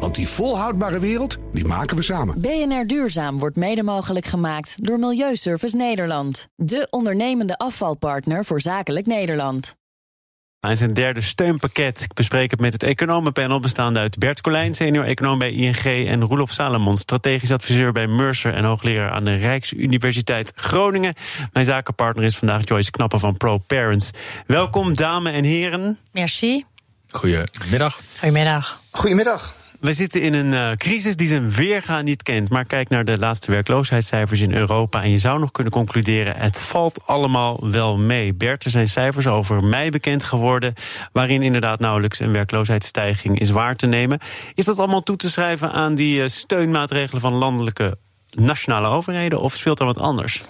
Want die volhoudbare wereld, die maken we samen. BNR Duurzaam wordt mede mogelijk gemaakt door Milieuservice Nederland. De ondernemende afvalpartner voor zakelijk Nederland. In zijn derde steunpakket. Ik bespreek het met het economenpanel bestaande uit Bert Colijn, senior econoom bij ING, en Roelof Salomon, strategisch adviseur bij Mercer en hoogleraar aan de Rijksuniversiteit Groningen. Mijn zakenpartner is vandaag Joyce Knappen van Pro Parents. Welkom, dames en heren. Merci. Goedemiddag. Goedemiddag. Goedemiddag. We zitten in een uh, crisis die zijn weerga niet kent. Maar kijk naar de laatste werkloosheidscijfers in Europa. En je zou nog kunnen concluderen: het valt allemaal wel mee. Bert, er zijn cijfers over mei bekend geworden. waarin inderdaad nauwelijks een werkloosheidsstijging is waar te nemen. Is dat allemaal toe te schrijven aan die uh, steunmaatregelen van landelijke nationale overheden? Of speelt er wat anders?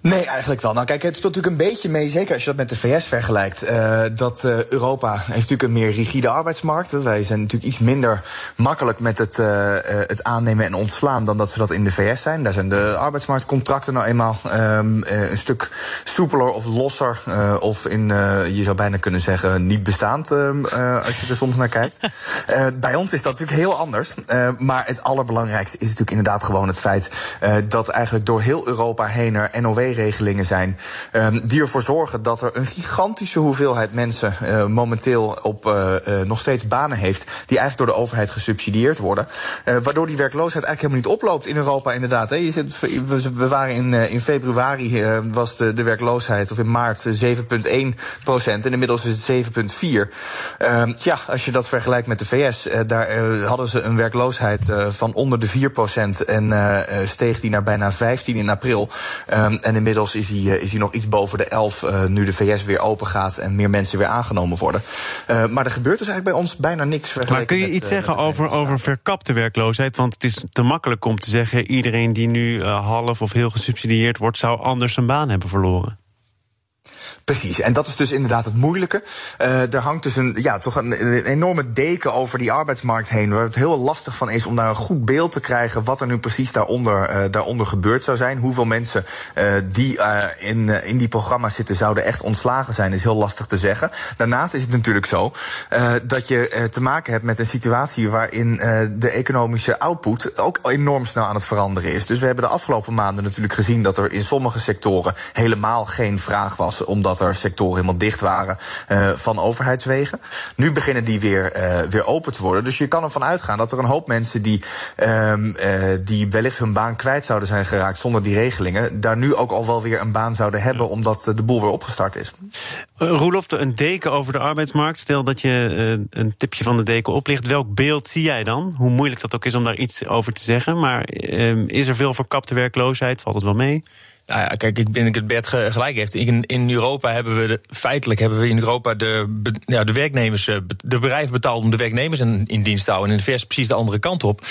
Nee, eigenlijk wel. Nou kijk, het speelt natuurlijk een beetje mee, zeker als je dat met de VS vergelijkt. Uh, dat uh, Europa heeft natuurlijk een meer rigide arbeidsmarkt. Wij zijn natuurlijk iets minder makkelijk met het, uh, het aannemen en ontslaan dan dat ze dat in de VS zijn. Daar zijn de arbeidsmarktcontracten nou eenmaal um, een stuk soepeler of losser. of in, je zou bijna kunnen zeggen, niet bestaand als je er soms naar kijkt. bij ons is dat natuurlijk heel anders. maar het allerbelangrijkste is natuurlijk inderdaad gewoon het feit dat eigenlijk door heel Europa heen er NOW regelingen zijn. Um, die ervoor zorgen dat er een gigantische hoeveelheid mensen uh, momenteel op uh, uh, nog steeds banen heeft. die eigenlijk door de overheid gesubsidieerd worden. waardoor die werkloosheid eigenlijk helemaal niet oploopt in Europa, inderdaad. Je zit, we, waren in, in februari was de, de werkloosheid, of in maart 7,1 procent. En inmiddels is het 7,4. Um, tja, als je dat vergelijkt met de VS, daar hadden ze een werkloosheid van onder de 4 procent. En steeg die naar bijna 15 in april. Um, en inmiddels is hij, is hij nog iets boven de 11 uh, nu de VS weer open gaat en meer mensen weer aangenomen worden. Uh, maar er gebeurt dus eigenlijk bij ons bijna niks. Maar kun je met, iets zeggen over, over verkapte werkloosheid? Want het is te makkelijk om te zeggen: iedereen die nu half of heel gesubsidieerd wordt, zou anders zijn baan hebben verloren. Precies, en dat is dus inderdaad het moeilijke. Uh, er hangt dus een, ja, toch een, enorme deken over die arbeidsmarkt heen, waar het heel lastig van is om daar een goed beeld te krijgen wat er nu precies daaronder, uh, daaronder gebeurd zou zijn. Hoeveel mensen uh, die in, in die programma's zitten zouden echt ontslagen zijn, is heel lastig te zeggen. Daarnaast is het natuurlijk zo dat je te maken hebt met een situatie waarin de economische output ook enorm snel aan het veranderen is. Dus we hebben de afgelopen maanden natuurlijk gezien dat er in sommige sectoren helemaal geen vraag was omdat er sectoren helemaal dicht waren uh, van overheidswegen. Nu beginnen die weer, uh, weer open te worden. Dus je kan ervan uitgaan dat er een hoop mensen die, um, uh, die wellicht hun baan kwijt zouden zijn geraakt zonder die regelingen, daar nu ook al wel weer een baan zouden hebben, omdat de boel weer opgestart is. Roelof, een deken over de arbeidsmarkt. Stel dat je een tipje van de deken oplicht. Welk beeld zie jij dan? Hoe moeilijk dat ook is om daar iets over te zeggen. Maar ehm, is er veel verkapte werkloosheid? Valt het wel mee? Nou ja, kijk, ik denk dat Bert gelijk heeft. In, in Europa hebben we feitelijk hebben we in Europa de, ja, de werknemers, de bedrijven betaald om de werknemers in, dienst te houden. En in de vers precies de andere kant op.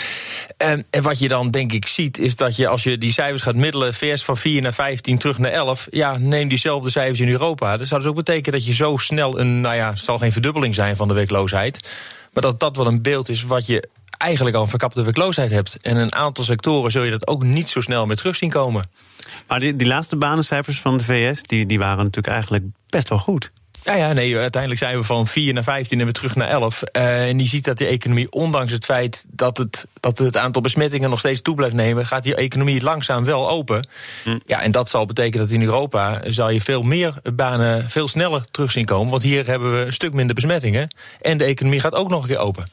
En, en wat je dan denk ik ziet, is dat je als je die cijfers gaat middelen, vers van 4 naar 15 terug naar 11, ja, neem diezelfde cijfers in Europa. Dat zou dus ook betekenen dat je zo snel een, nou ja, het zal geen verdubbeling zijn van de werkloosheid. Maar dat dat wel een beeld is wat je eigenlijk al een verkapte werkloosheid hebt. En een aantal sectoren zul je dat ook niet zo snel meer terug zien komen. Maar die, die laatste banencijfers van de VS, die, die waren natuurlijk eigenlijk best wel goed. Ja, ja, nee, uiteindelijk zijn we van 4 naar 15 en weer terug naar 11. Uh, en je ziet dat die economie, ondanks het feit dat het, dat het aantal besmettingen nog steeds toe blijft nemen, gaat die economie langzaam wel open. Hm. Ja, en dat zal betekenen dat in Europa zal je veel meer banen veel sneller terug zien komen. Want hier hebben we een stuk minder besmettingen. En de economie gaat ook nog een keer open.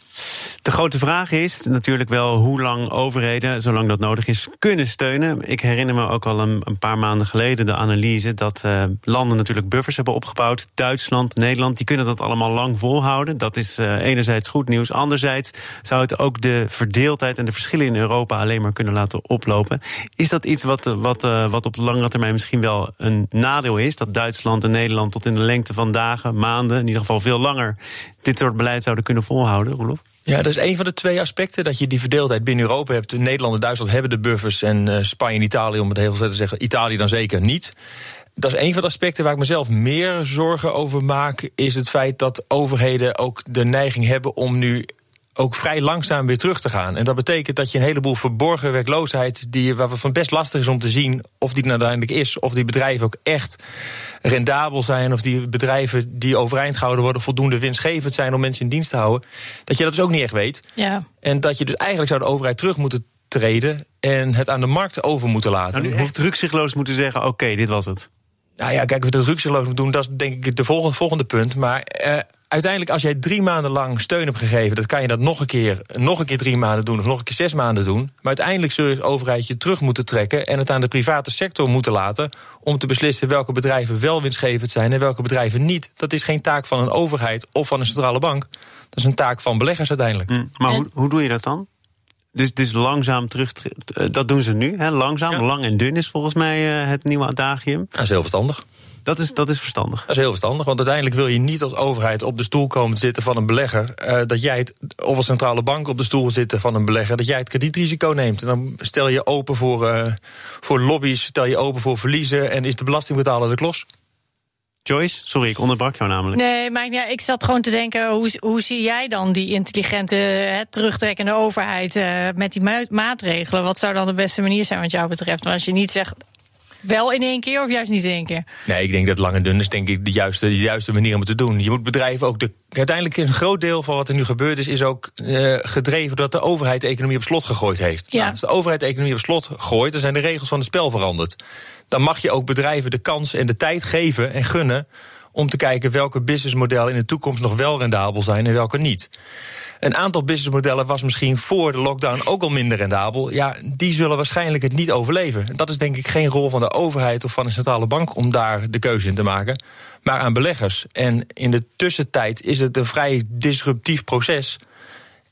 De grote vraag is natuurlijk wel hoe lang overheden, zolang dat nodig is, kunnen steunen. Ik herinner me ook al een, paar maanden geleden de analyse dat uh, landen natuurlijk buffers hebben opgebouwd. Duitsland, Nederland, die kunnen dat allemaal lang volhouden. Dat is uh, enerzijds goed nieuws. Anderzijds zou het ook de verdeeldheid en de verschillen in Europa alleen maar kunnen laten oplopen. Is dat iets wat, wat, uh, wat op de langere termijn misschien wel een nadeel is? Dat Duitsland en Nederland tot in de lengte van dagen, maanden, in ieder geval veel langer, dit soort beleid zouden kunnen volhouden, Roelof? Ja, dat is een van de twee aspecten. Dat je die verdeeldheid binnen Europa hebt. Nederland en Duitsland hebben de buffers. En uh, Spanje en Italië, om het heel veel te zeggen. Italië dan zeker niet. Dat is een van de aspecten waar ik mezelf meer zorgen over maak. Is het feit dat overheden ook de neiging hebben om nu ook vrij langzaam weer terug te gaan. En dat betekent dat je een heleboel verborgen werkloosheid, die, waarvan best lastig is om te zien of die nou uiteindelijk is, of die bedrijven ook echt rendabel zijn, of die bedrijven die overeind gehouden worden voldoende winstgevend zijn om mensen in dienst te houden, dat je dat dus ook niet echt weet. Ja. En dat je dus eigenlijk zou de overheid terug moeten treden en het aan de markt over moeten laten. Nou, nu echt rukzichtloos moeten zeggen: oké, dit was het. Nou ja, kijk, of we dat rukzichtloos moeten doen, dat is denk ik de volgende, volgende punt. Maar eh, uiteindelijk, als jij drie maanden lang steun hebt gegeven, dan kan je dat nog een keer, nog een keer drie maanden doen of nog een keer zes maanden doen. Maar uiteindelijk zul je als overheid je terug moeten trekken en het aan de private sector moeten laten om te beslissen welke bedrijven wel winstgevend zijn en welke bedrijven niet. Dat is geen taak van een overheid of van een centrale bank. Dat is een taak van beleggers uiteindelijk. Mm, maar En- hoe, hoe doe je dat dan? Dus, dus langzaam terug. eh, Dat doen ze nu, hè? langzaam. Ja. Lang en dun is volgens mij eh, het nieuwe adagium. Dat is heel verstandig. Dat is, dat is verstandig. Dat is heel verstandig, want uiteindelijk wil je niet als overheid op de stoel komen te zitten van een belegger. eh, dat jij het, of als centrale bank op de stoel zitten van een belegger, dat jij het kredietrisico neemt. En dan stel je open voor, voor lobby's, stel je open voor verliezen en is de belastingbetaler de klos. Joyce, sorry, ik onderbrak jou namelijk. Nee, maar ja, ik zat gewoon te denken, hoe, hoe zie jij dan die intelligente, hè, terugtrekkende overheid eh, met die ma- maatregelen? Wat zou dan de beste manier zijn wat jou betreft? Want als je niet zegt, wel in één keer of juist niet in één keer? Nee, ik denk dat lang en dun is denk ik de juiste, de juiste manier om het te doen. Je moet bedrijven ook de. Uiteindelijk een groot deel van wat er nu gebeurd is, is ook eh, gedreven doordat de overheid de economie op slot gegooid heeft. Ja. Nou, als de overheid de economie op slot gooit, dan zijn de regels van het spel veranderd. Dan mag je ook bedrijven de kans en de tijd geven en gunnen om te kijken welke businessmodellen in de toekomst nog wel rendabel zijn en welke niet. Een aantal businessmodellen was misschien voor de lockdown ook al minder rendabel. Ja, die zullen waarschijnlijk het niet overleven. Dat is denk ik geen rol van de overheid of van een centrale bank om daar de keuze in te maken. Maar aan beleggers. En in de tussentijd is het een vrij disruptief proces.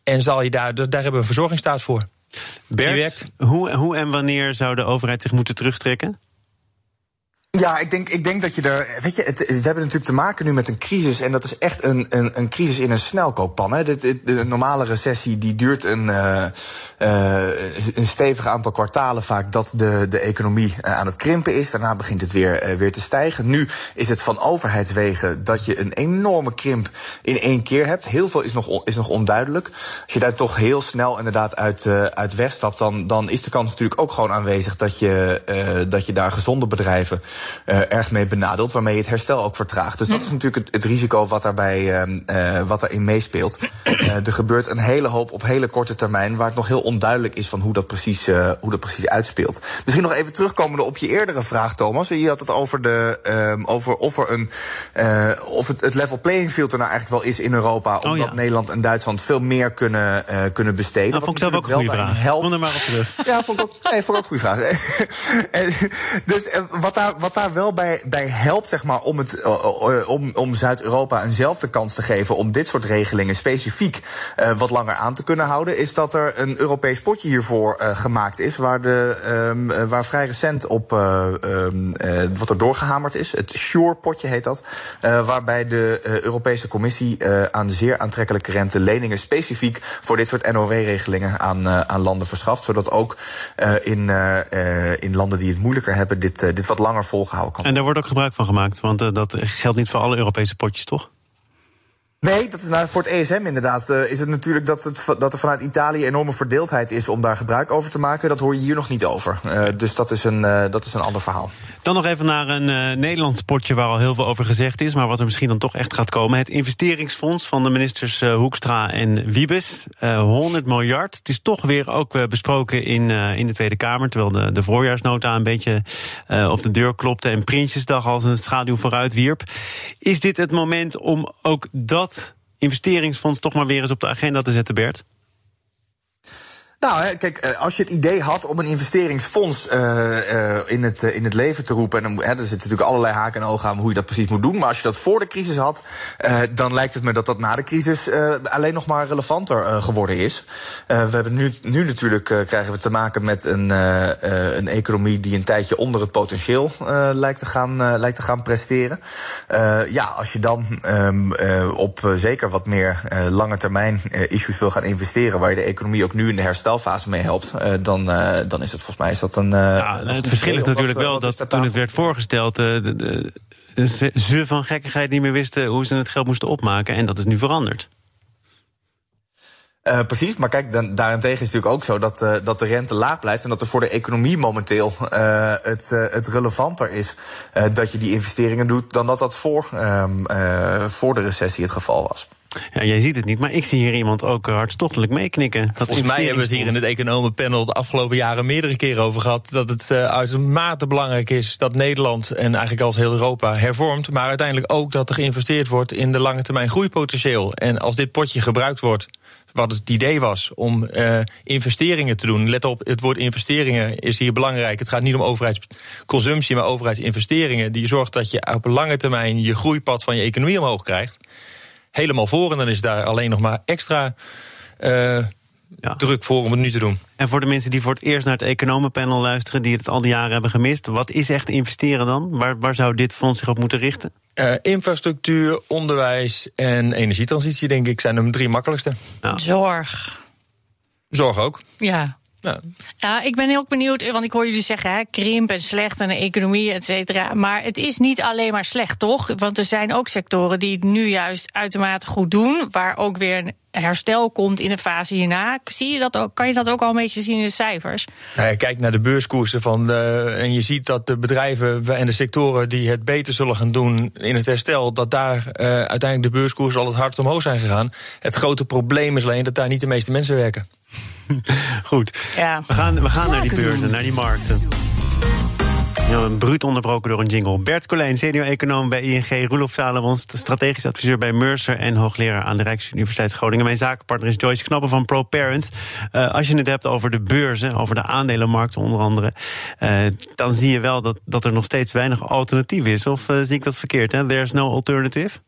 En zal je daar, daar hebben we een verzorgingsstaat voor. Bert, hoe, hoe en wanneer zou de overheid zich moeten terugtrekken? Ja, ik denk, ik denk dat je er. Weet je, het, we hebben natuurlijk te maken nu met een crisis. En dat is echt een, een, een crisis in een snelkooppan. Hè. Dit, dit- de normale recessie die duurt een, eh, een stevig aantal kwartalen vaak dat de, de economie eh, aan het krimpen is. Daarna begint het weer, weer te stijgen. Nu is het van overheidswegen dat je een enorme krimp in één keer hebt. Heel veel is nog, is nog onduidelijk. Als je daar toch heel snel inderdaad uit, uit wegstapt, dan, dan is de kans natuurlijk ook gewoon aanwezig dat je, dat je daar gezonde bedrijven eh, erg mee benadeelt, waarmee je het herstel ook vertraagt. Dus dat is natuurlijk het, het risico wat daarbij eh, wat daarin meespeelt. Eh, er gebeurt een hele hoop op hele korte termijn, waar het nog heel onduidelijk is van hoe dat precies, hoe dat precies uitspeelt. Misschien nog even terugkomende op je eerdere vraag, Thomas. Je had het over, de, ehm, over of, er een, of het, het level playing field er nou eigenlijk wel is in Europa, omdat ja. Nederland en Duitsland veel meer kunnen, kunnen besteden. Nou, vond ik zelf ook een goede vraag. wel Kom er maar op terug. ja, vond ik ook, nee, vond ik ook een goede vraag. En, dus wat daar, wat daar wel bij, bij helpt, zeg maar, om, het, eh, eh, om, om Zuid-Europa eenzelfde kans te geven om dit soort regelingen specifiek eh, wat langer aan te kunnen houden, is dat er een Europees potje hiervoor gemaakt is, waar, de, ehm, eh, waar vrij recent op eh, ehm, eh, wat er doorgehamerd is. Het Sure-potje heet dat. waarbij de Europese Commissie aan zeer aantrekkelijke rente leningen specifiek voor dit soort NOW-regelingen aan, aan landen verschaft. Zodat ook in, in landen die het moeilijker hebben, dit, dit wat langer En daar wordt ook gebruik van gemaakt, want eh, dat geldt niet voor alle Europese potjes, toch? Nee, dat is nou, voor het ESM inderdaad. eh, is het natuurlijk dat, het, dat er vanuit Italië enorme verdeeldheid is om daar gebruik over te maken. Dat hoor je hier nog niet over. Eh, dus dat is, een, eh, dat is een ander verhaal. Dan nog even naar een Nederlands potje waar al heel veel over gezegd is, maar wat er misschien dan toch echt gaat komen. Het investeringsfonds van de ministers Hoekstra en Wiebes. Eh 100 miljard. Het is toch weer ook besproken in, in de Tweede Kamer, terwijl de, de voorjaarsnota een beetje op de deur klopte en Prinsjesdag als een schaduw vooruit wierp. Is dit het moment om ook dat investeringsfonds toch maar weer eens op de agenda te zetten, Bert? Nou, kijk, eh, als je het idee had om een investeringsfonds eh, eh, in, het, in het leven te roepen. En dan, hè, er zitten natuurlijk allerlei haken en ogen aan hoe je dat precies moet doen. Maar als je dat voor de crisis had, dan lijkt het me dat dat na de crisis alleen nog maar relevanter geworden is. We hebben nu, nu natuurlijk krijgen we te maken met een, een economie die een tijdje onder het potentieel lijkt, te gaan, lijkt te gaan presteren. Ja, als je dan ehm, eh, op zeker wat meer lange termijn issues wil gaan investeren, waar je de economie ook nu in de herstel herstelfase mee helpt, dan, dan is het volgens mij is dat een. Ja, het verschil is natuurlijk wel dat toen het werd voorgesteld, de, de, ze van gekkigheid niet meer wisten hoe ze het geld moesten opmaken. En dat is nu veranderd. Uh, precies, maar kijk, dan, daarentegen is het natuurlijk ook zo dat, uh, dat de rente laag blijft en dat er voor de economie momenteel uh, het, het relevanter is dat je die investeringen doet dan dat dat voor, um, voor de recessie het geval was. Ja, jij ziet het niet, maar ik zie hier iemand ook hartstochtelijk meeknikken. Dat Volgens mij hebben we het hier in het economenpanel de afgelopen jaren meerdere keren over gehad. Dat het uh, uitermate belangrijk is dat Nederland en eigenlijk als heel Europa hervormt. Maar uiteindelijk ook dat er geïnvesteerd wordt in de lange termijn groeipotentieel. En als dit potje gebruikt wordt wat het idee was om uh, investeringen te doen. Let op, het woord investeringen is hier belangrijk. Het gaat niet om overheidsconsumptie, maar overheidsinvesteringen. Die zorgt dat je op lange termijn je groeipad van je economie omhoog krijgt. Helemaal voor en dan is daar alleen nog maar extra. Uh, ja. druk voor om het nu te doen. En voor de mensen die voor het eerst naar het economenpanel luisteren, die het al die jaren hebben gemist, wat is echt investeren dan? Waar, waar zou dit fonds zich op moeten richten? Uh, infrastructuur, onderwijs en energietransitie, denk ik, zijn de drie makkelijkste. Ja. Zorg. Zorg ook. Ja. Ja. ik ben heel benieuwd, want ik hoor jullie zeggen hè, krimp en slecht en de economie, et cetera. Maar het is niet alleen maar slecht, toch? Want er zijn ook sectoren die het nu juist uitermate goed doen, waar ook weer een herstel komt in de fase hierna. Zie je dat ook, kan je dat ook al een beetje zien in de cijfers? Nou ja, kijk naar de beurskoersen van de, en je ziet dat de bedrijven en de sectoren die het beter zullen gaan doen in het herstel, dat daar uh, uiteindelijk de beurskoersen al het hardst omhoog zijn gegaan. Het grote probleem is alleen dat daar niet de meeste mensen werken. Goed. Ja. We gaan, we gaan naar die beurzen, naar die markten. Een bruut onderbroken door een jingle. Bert Colijn, senior-econoom bij ING. Roelof Salomons, strategisch adviseur bij Mercer... en hoogleraar aan de Rijksuniversiteit Groningen. Mijn zakenpartner is Joyce Knappen van ProParents. Uh, als je het hebt over de beurzen, over de aandelenmarkt onder andere... Uh, dan zie je wel dat, dat er nog steeds weinig alternatief is. Of uh, zie ik dat verkeerd? Hè? There's no alternative?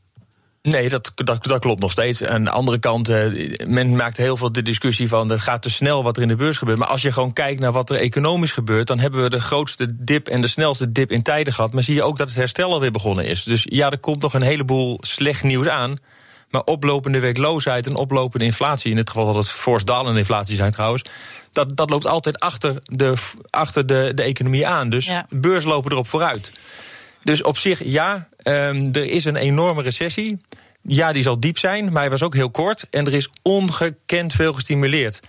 Nee, dat, dat, dat, klopt nog steeds. Aan de andere kant, eh, men maakt heel veel de discussie van... het gaat te snel wat er in de beurs gebeurt. Maar als je gewoon kijkt naar wat er economisch gebeurt... dan hebben we de grootste dip en de snelste dip in tijden gehad. Maar zie je ook dat het herstel alweer begonnen is. Dus ja, er komt nog een heleboel slecht nieuws aan... Maar oplopende werkloosheid en oplopende inflatie... in dit geval dat het fors dalende inflatie zijn trouwens... dat, dat loopt altijd achter de, achter de, de economie aan. Dus ja. beurs lopen erop vooruit. Dus op zich, ja, um, er is een enorme recessie. Ja, die zal diep zijn, maar hij was ook heel kort. En er is ongekend veel gestimuleerd.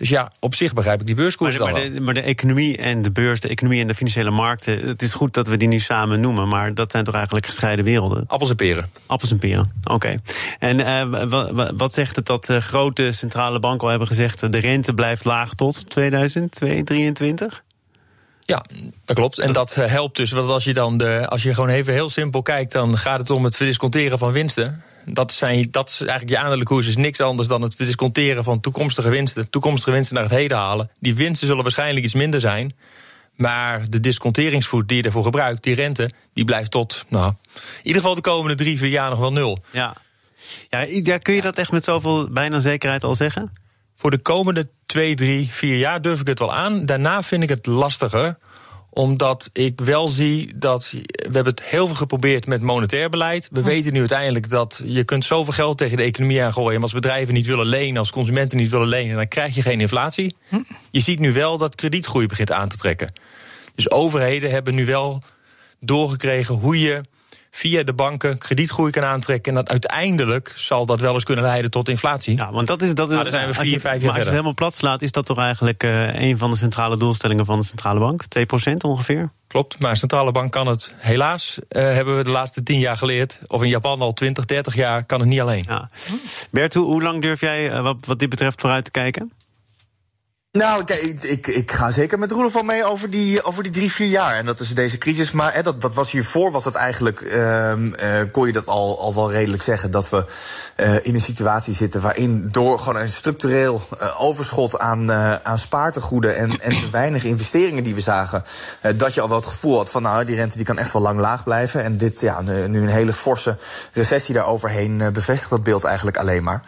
Dus ja, op zich begrijp ik die beurskoers maar maar de, maar de, economie en de beurs, de economie en de financiële markten... het is goed dat we die nu samen noemen... maar dat zijn toch eigenlijk gescheiden werelden? Appels en peren. Appels en peren, oké. En uh, wat zegt het dat uh, grote centrale banken al hebben gezegd... de rente blijft laag tot 2023? Ja, dat klopt. En dat eh, helpt dus. Want als je dan de, als je gewoon even heel simpel kijkt, dan gaat het om het verdisconteren van winsten. Dat, zijn, dat is eigenlijk je aandelenkoers is niks anders dan het verdisconteren van toekomstige winsten. Toekomstige winsten naar het heden halen. Die winsten zullen waarschijnlijk iets minder zijn. Maar de disconteringsvoet die je ervoor gebruikt, die rente, die blijft tot, nou, in ieder geval de komende drie, vier jaar nog wel nul. Ja, ja kun je dat echt met zoveel bijna zekerheid al zeggen? Voor de komende twee, drie, vier jaar durf ik het wel aan. Daarna vind ik het lastiger omdat ik wel zie dat we hebben het heel veel geprobeerd met monetair beleid. We weten nu uiteindelijk dat je kunt zoveel geld tegen de economie aangooien. Maar als bedrijven niet willen lenen, als consumenten niet willen lenen, dan krijg je geen inflatie. Hm. Je ziet nu wel dat kredietgroei begint aan te trekken. Dus overheden hebben nu wel doorgekregen hoe je via de banken kredietgroei kan aantrekken. En dat uiteindelijk zal dat wel eens kunnen leiden tot inflatie. Ja, want dat is. Dat is nou, zijn we vier, je, vijf jaar maar als je het helemaal plat slaat, is dat toch eigenlijk uh, een van de centrale doelstellingen van de centrale bank? 2% ongeveer? Klopt, maar een centrale bank kan het helaas, uh, hebben we de laatste tien jaar geleerd. Of in Japan al 20, 30 jaar, kan het niet alleen. Ja. Bert, hoe, hoe lang durf jij uh, wat, wat dit betreft vooruit te kijken? Nou, ik, ik, ga zeker met Roelof van mee over die, over die drie, vier jaar. En dat is deze crisis. Maar hè, dat, dat was hiervoor, was dat eigenlijk, um, uh, kon je dat al, al wel redelijk zeggen. Dat we uh, in een situatie zitten waarin door gewoon een structureel uh, overschot aan, aan spaartegoeden en, en te weinig investeringen die we zagen. dat je al wel het gevoel had van, nou, die rente die kan echt wel lang laag blijven. En dit, ja, nu een hele forse recessie daaroverheen bevestigt dat beeld eigenlijk alleen maar.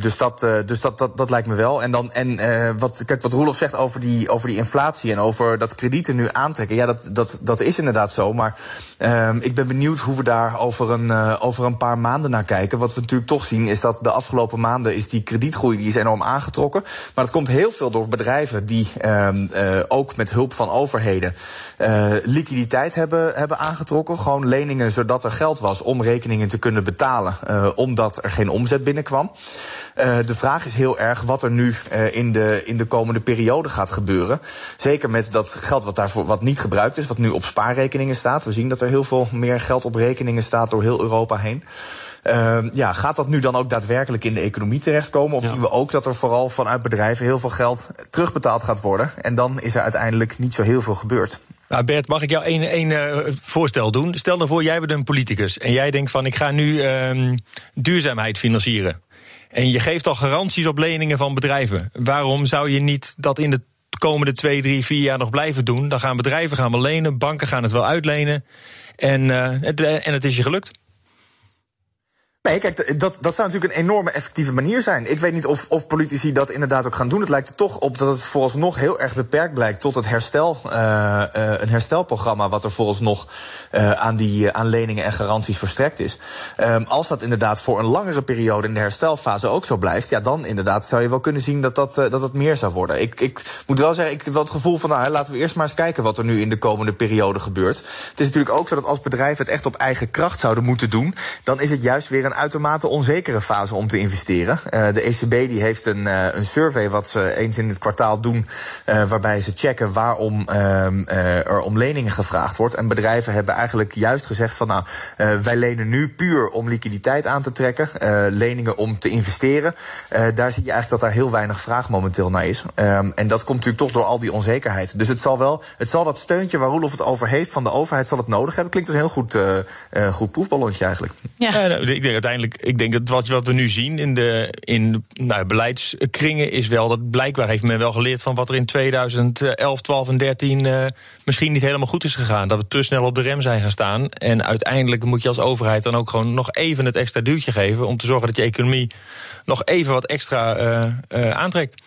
dus dat, dus dat, dat, dat lijkt me wel. En dan, en wat kijk, wat Roelof zegt over die, over die inflatie en over dat kredieten nu aantrekken. Ja, dat, dat, dat is inderdaad zo. Maar um, ik ben benieuwd hoe we daar over een, uh, over een paar maanden naar kijken. Wat we natuurlijk toch zien is dat de afgelopen maanden is die kredietgroei die is enorm aangetrokken. Maar dat komt heel veel door bedrijven die um, uh, ook met hulp van overheden uh, liquiditeit hebben, hebben aangetrokken. Gewoon leningen zodat er geld was om rekeningen te kunnen betalen. omdat er geen omzet binnenkwam. de vraag is heel erg wat er nu in, de, in de komende periode gaat gebeuren. Zeker met dat geld wat daarvoor wat niet gebruikt is, wat nu op spaarrekeningen staat. We zien dat er heel veel meer geld op rekeningen staat door heel Europa heen. Uh, ja, gaat dat nu dan ook daadwerkelijk in de economie terechtkomen? Of ja. zien we ook dat er vooral vanuit bedrijven heel veel geld terugbetaald gaat worden? En dan is er uiteindelijk niet zo heel veel gebeurd. Nou Bert, mag ik jou één, één uh, voorstel doen? Stel nou voor, jij bent een politicus en jij denkt van ik ga nu uh, duurzaamheid financieren. En je geeft al garanties op leningen van bedrijven. Waarom zou je niet dat in de komende twee, drie, vier jaar nog blijven doen? Dan gaan bedrijven gaan wel lenen, banken gaan het wel uitlenen. En, uh, het, en het is je gelukt. Nee, kijk, dat, dat zou natuurlijk een enorme effectieve manier zijn. Ik weet niet of, of politici dat inderdaad ook gaan doen. Het lijkt er toch op dat het vooralsnog heel erg beperkt blijkt tot het herstel, uh, uh, een herstelprogramma wat er vooralsnog uh, aan die aan leningen en garanties verstrekt is. Um, als dat inderdaad voor een langere periode in de herstelfase ook zo blijft, ja, dan inderdaad zou je wel kunnen zien dat dat, dat, dat meer zou worden. Ik, ik moet wel zeggen, ik heb wel het gevoel van, nou, laten we eerst maar eens kijken wat er nu in de komende periode gebeurt. Het is natuurlijk ook zo dat als bedrijven het echt op eigen kracht zouden moeten doen, dan is het juist weer een een uitermate onzekere fase om te investeren. Uh, de ECB die heeft een, uh, een survey wat ze eens in het kwartaal doen, uh, waarbij ze checken waarom ehm, er om leningen gevraagd wordt. En bedrijven hebben eigenlijk juist gezegd van nou, wij lenen nu puur om liquiditeit aan te trekken, leningen om te investeren. daar zie je eigenlijk dat daar heel weinig vraag momenteel naar is. Um, en dat komt natuurlijk toch door al die onzekerheid. Dus het zal wel, het zal dat steuntje waar Roelof het over heeft van de overheid, zal het nodig hebben. Klinkt als een heel goed, goed proefballonnetje eigenlijk. Ja. ik denk uiteindelijk, ik denk dat wat, wat we nu zien in de in, nou, beleidskringen is wel dat blijkbaar heeft men wel geleerd van wat er in 2011, 12 en 13 uh, misschien niet helemaal goed is gegaan. Dat we te snel op de rem zijn gaan staan. En uiteindelijk moet je als overheid dan ook gewoon nog even het extra duwtje geven om te zorgen dat je economie nog even wat extra uh, uh, aantrekt.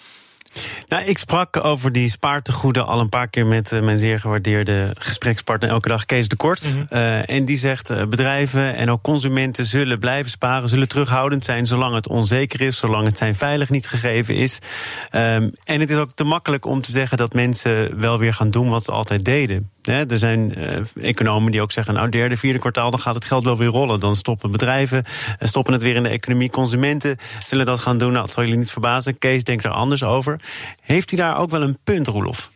Nou, ik sprak over die spaartegoeden al een paar keer met uh, mijn zeer gewaardeerde gesprekspartner elke dag, Kees de Kort. Mm -hmm. uh, en die zegt: uh, bedrijven en ook consumenten zullen blijven sparen, zullen terughoudend zijn zolang het onzeker is, zolang het zijn veilig niet gegeven is. Um, en het is ook te makkelijk om te zeggen dat mensen wel weer gaan doen wat ze altijd deden. He, er zijn economen die ook zeggen: nou, derde, vierde kwartaal, dan gaat het geld wel weer rollen. Dan stoppen bedrijven, stoppen het weer in de economie. Consumenten zullen dat gaan doen. Nou, dat zal jullie niet verbazen. Kees denkt er anders over. Heeft hij daar ook wel een punt, Roelof?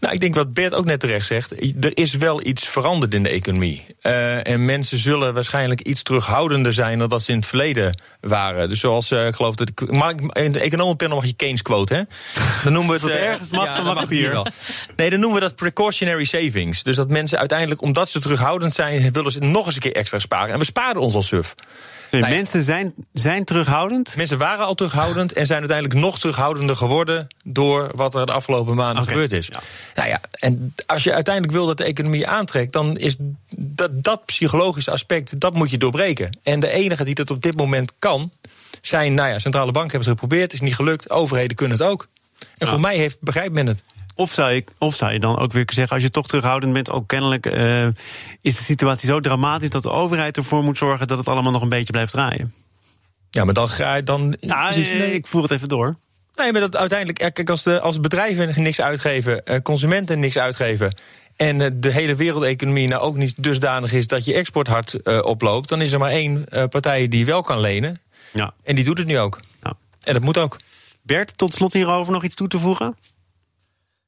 Nou, ik denk wat Bert ook net terecht zegt. Er is wel iets veranderd in de economie. Uh, en mensen zullen waarschijnlijk iets terughoudender zijn dan dat ze in het verleden waren. Dus zoals, uh, ik geloof dat. In de economenpanel mag je Keynes quote, hè? Dan noemen we het. Uh, ergens mag, ja, dan mag hier wel. Nee, dan noemen we dat precautionary savings. Dus dat mensen uiteindelijk, omdat ze terughoudend zijn, willen ze nog eens een keer extra sparen. En we sparen ons al suf. Nou ja. Mensen zijn, zijn terughoudend? Mensen waren al terughoudend en zijn uiteindelijk nog terughoudender geworden door wat er de afgelopen maanden okay. gebeurd is. Ja. Nou ja, en als je uiteindelijk wil dat de economie aantrekt, dan is dat, dat psychologische aspect, dat moet je doorbreken. En de enige die dat op dit moment kan, zijn, nou ja, centrale banken hebben het geprobeerd, is niet gelukt, overheden kunnen het ook. En ja. voor mij heeft, begrijpt men het. Of zou, je, of zou je dan ook weer zeggen, als je toch terughoudend bent, ook kennelijk uh, is de situatie zo dramatisch dat de overheid ervoor moet zorgen dat het allemaal nog een beetje blijft draaien? Ja, maar dan ga je dan. Ja, precies, nee. ik voer het even door. Nee, maar dat uiteindelijk, kijk, als, de, als bedrijven niks uitgeven, consumenten niks uitgeven. En de hele wereldeconomie nou ook niet dusdanig is dat je export hard uh, oploopt, dan is er maar één uh, partij die wel kan lenen. Ja. En die doet het nu ook. Ja. En dat moet ook. Bert, tot slot hierover nog iets toe te voegen?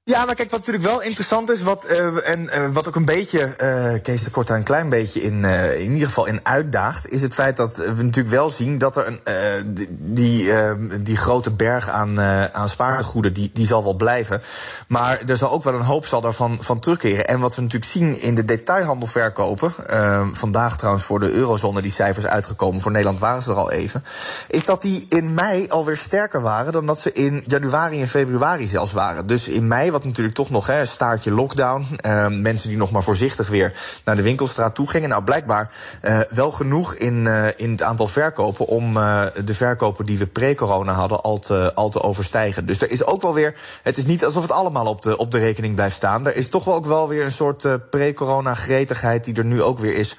Ja, maar kijk, wat natuurlijk wel interessant is, wat, uh, en uh, wat ook een beetje, uh, Kees de Kort een klein beetje in, in ieder geval in uitdaagt, is het feit dat we natuurlijk wel zien dat er een, die, die, grote berg aan, aan spaartegoeden, die, die zal wel blijven. Maar er zal ook wel een hoop zal daarvan van terugkeren. En wat we natuurlijk zien in de detailhandel verkopen, vandaag trouwens voor de eurozone die cijfers uitgekomen, voor Nederland waren ze er al even, is dat die in mei alweer sterker waren dan dat ze in januari en februari zelfs waren. Dus in mei wat natuurlijk toch nog, hè, staartje lockdown. Uh, mensen die nog maar voorzichtig weer naar de winkelstraat toe gingen. Nou, blijkbaar uh, wel genoeg in, uh, in het aantal verkopen om uh, de verkopen die we pre-corona hadden al te, al te overstijgen. Dus er is ook wel weer, het is niet alsof het allemaal op de, op de rekening blijft staan. Er is toch wel ook wel weer een soort pre-corona gretigheid die er nu ook weer is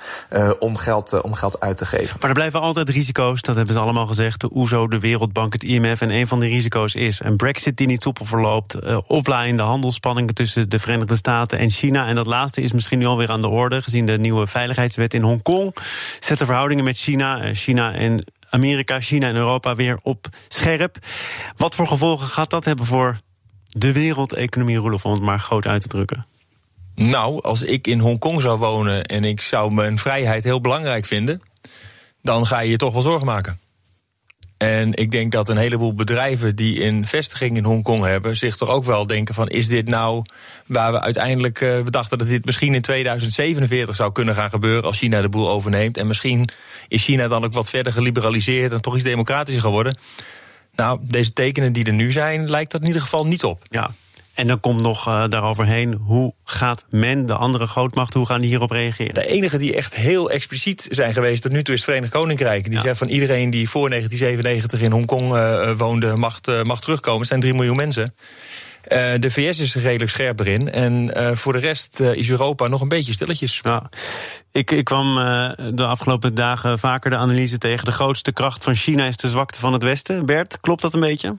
om, geld, om geld uit te geven. Maar er blijven altijd risico's, dat hebben ze allemaal gezegd. De OESO, de Wereldbank, het IMF. En een van die risico's is een brexit die niet soepel verloopt. Oplaaiende handelsspanningen tussen de Verenigde Staten en China. En dat laatste is misschien nu alweer aan de orde, gezien de nieuwe veiligheidswet in Hongkong. Zet de verhoudingen met China, China en Amerika, China en Europa weer op scherp. Wat voor gevolgen gaat dat hebben voor de wereldeconomie, Roelof, om het maar groot uit te drukken? Nou, als ik in Hongkong zou wonen en ik zou mijn vrijheid heel belangrijk vinden, dan ga je je toch wel zorgen maken. En ik denk dat een heleboel bedrijven die een vestiging in Hongkong hebben, zich toch ook wel denken van is dit nou waar we uiteindelijk, uh, we dachten dat dit misschien in 2047 zou kunnen gaan gebeuren als China de boel overneemt. En misschien is China dan ook wat verder geliberaliseerd en toch iets democratischer geworden. Nou, deze tekenen die er nu zijn, lijkt dat in ieder geval niet op. Ja, en dan komt nog uh, daaroverheen, hoe gaat men, de andere grootmacht, hoe gaan die hierop reageren? De enige die echt heel expliciet zijn geweest tot nu toe is het Verenigd Koninkrijk. Die ja. zegt van iedereen die voor 1997 in Hongkong uh, woonde, mag, uh, mag terugkomen. Het zijn 3 miljoen mensen. Uh, de VS is redelijk scherp erin. En uh, voor de rest uh, is Europa nog een beetje stilletjes. Ja. Ik, ik kwam de afgelopen dagen vaker de analyse tegen. De grootste kracht van China is de zwakte van het Westen. Bert, klopt dat een beetje?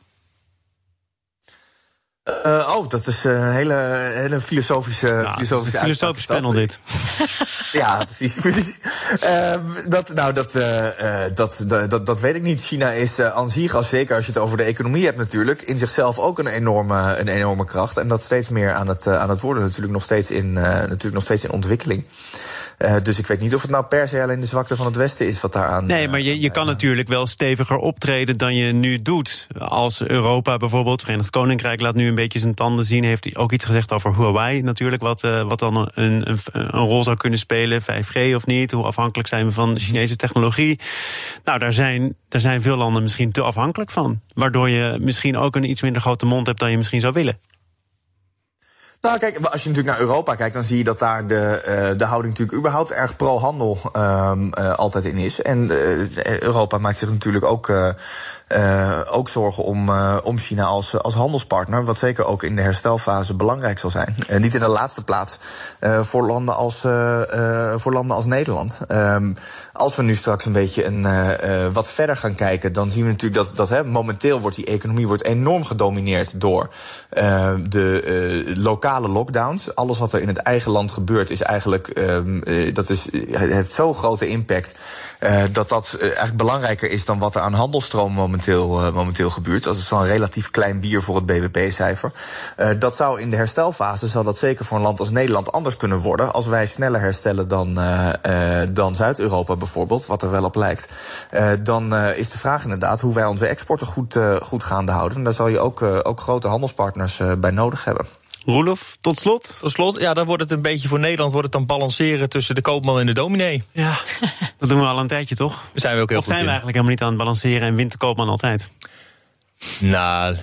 Uh, oh, dat is een hele, hele filosofische, ja, filosofische filosofisch panel dit. ja, precies. precies. Uh, dat, nou, dat, uh, dat, dat, dat weet ik niet. China is aan zich, als zeker als je het over de economie hebt natuurlijk, in zichzelf ook een enorme, een enorme kracht. En dat steeds meer aan het, aan het worden natuurlijk nog steeds in, natuurlijk nog steeds in ontwikkeling. Uh, dus ik weet niet of het nou per se alleen de zwakte van het Westen is wat daaraan. Nee, maar je, je kan natuurlijk wel steviger optreden dan je nu doet. Als Europa bijvoorbeeld, Verenigd Koninkrijk laat nu een beetje zijn tanden zien. Heeft hij ook iets gezegd over Huawei natuurlijk, wat, wat dan een, een, een, rol zou kunnen spelen. 5G of niet, hoe afhankelijk zijn we van Chinese technologie. Nou, daar zijn, daar zijn veel landen misschien te afhankelijk van. Waardoor je misschien ook een iets minder grote mond hebt dan je misschien zou willen. Nou, kijk, als je natuurlijk naar Europa kijkt, dan zie je dat daar de, uh, de houding natuurlijk überhaupt erg pro-handel um, uh, altijd in is. En uh, Europa maakt zich natuurlijk ook, ook zorgen om, om China als, als handelspartner. Wat zeker ook in de herstelfase belangrijk zal zijn. niet in de laatste plaats voor, landen als, voor landen als Nederland. Um, als we nu straks een beetje een, wat verder gaan kijken, dan zien we natuurlijk dat, dat hè, momenteel wordt die economie wordt enorm gedomineerd door de lokale lockdowns. Alles wat er in het eigen land gebeurt, is eigenlijk. Um, uh, dat is, heeft zo'n grote impact. Uh, dat dat eigenlijk belangrijker is dan wat er aan handelstroom momenteel, momenteel gebeurt. Dat is zo'n relatief klein bier voor het BBP-cijfer. dat zou in de herstelfase, zal dat zeker voor een land als Nederland anders kunnen worden. Als wij sneller herstellen dan, dan Zuid-Europa bijvoorbeeld, wat er wel op lijkt. dan is de vraag inderdaad hoe wij onze exporten goed, goed gaande houden. En daar zal je ook, ook grote handelspartners bij nodig hebben. Roelof, tot slot? Tot slot, ja, dan wordt het een beetje voor Nederland wordt het dan balanceren tussen de koopman en de dominee. Ja, dat doen we al een tijdje, toch? Zijn we ook heel of goed zijn we in. eigenlijk helemaal niet aan het balanceren en wint de koopman altijd? Nou,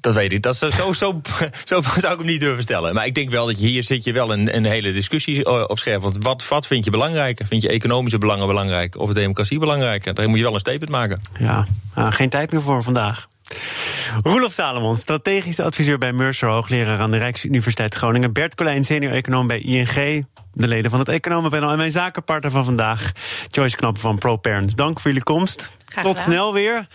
dat weet ik. Dat zo, zo, zo, zo zou ik hem niet durven stellen. Maar ik denk wel dat je hier zit je wel een, een hele discussie op scherp. Want wat, wat vind je belangrijker? Vind je economische belangen belangrijk of democratie belangrijk? Daar moet je wel een statement maken. Ja, ah, geen tijd meer voor vandaag. Roelof Salomon, strategisch adviseur bij Mercer, hoogleraar aan de Rijksuniversiteit Groningen. Bert Colijn, senior econoom bij ING. De leden van het Economenpanel en mijn zakenpartner van vandaag, Joyce Knappen van ProParents. Dank voor jullie komst. Tot snel weer.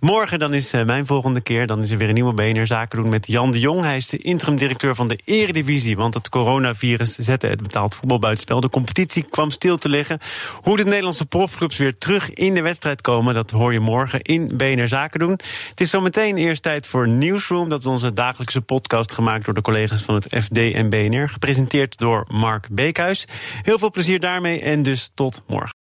Morgen dan is uh, mijn volgende keer. Dan is er weer een nieuwe BNR Zaken doen met Jan de Jong. Hij is de interim directeur van de Eredivisie. Want het coronavirus zette het betaald voetbal buitenspel. De competitie kwam stil te liggen. Hoe de Nederlandse profclubs weer terug in de wedstrijd komen... dat hoor je morgen in BNR Zaken doen. Het is zometeen eerst tijd voor Newsroom. Dat is onze dagelijkse podcast gemaakt door de collega's van het FD en BNR. Gepresenteerd door Mark Heel veel plezier daarmee en dus tot morgen.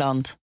Saarland.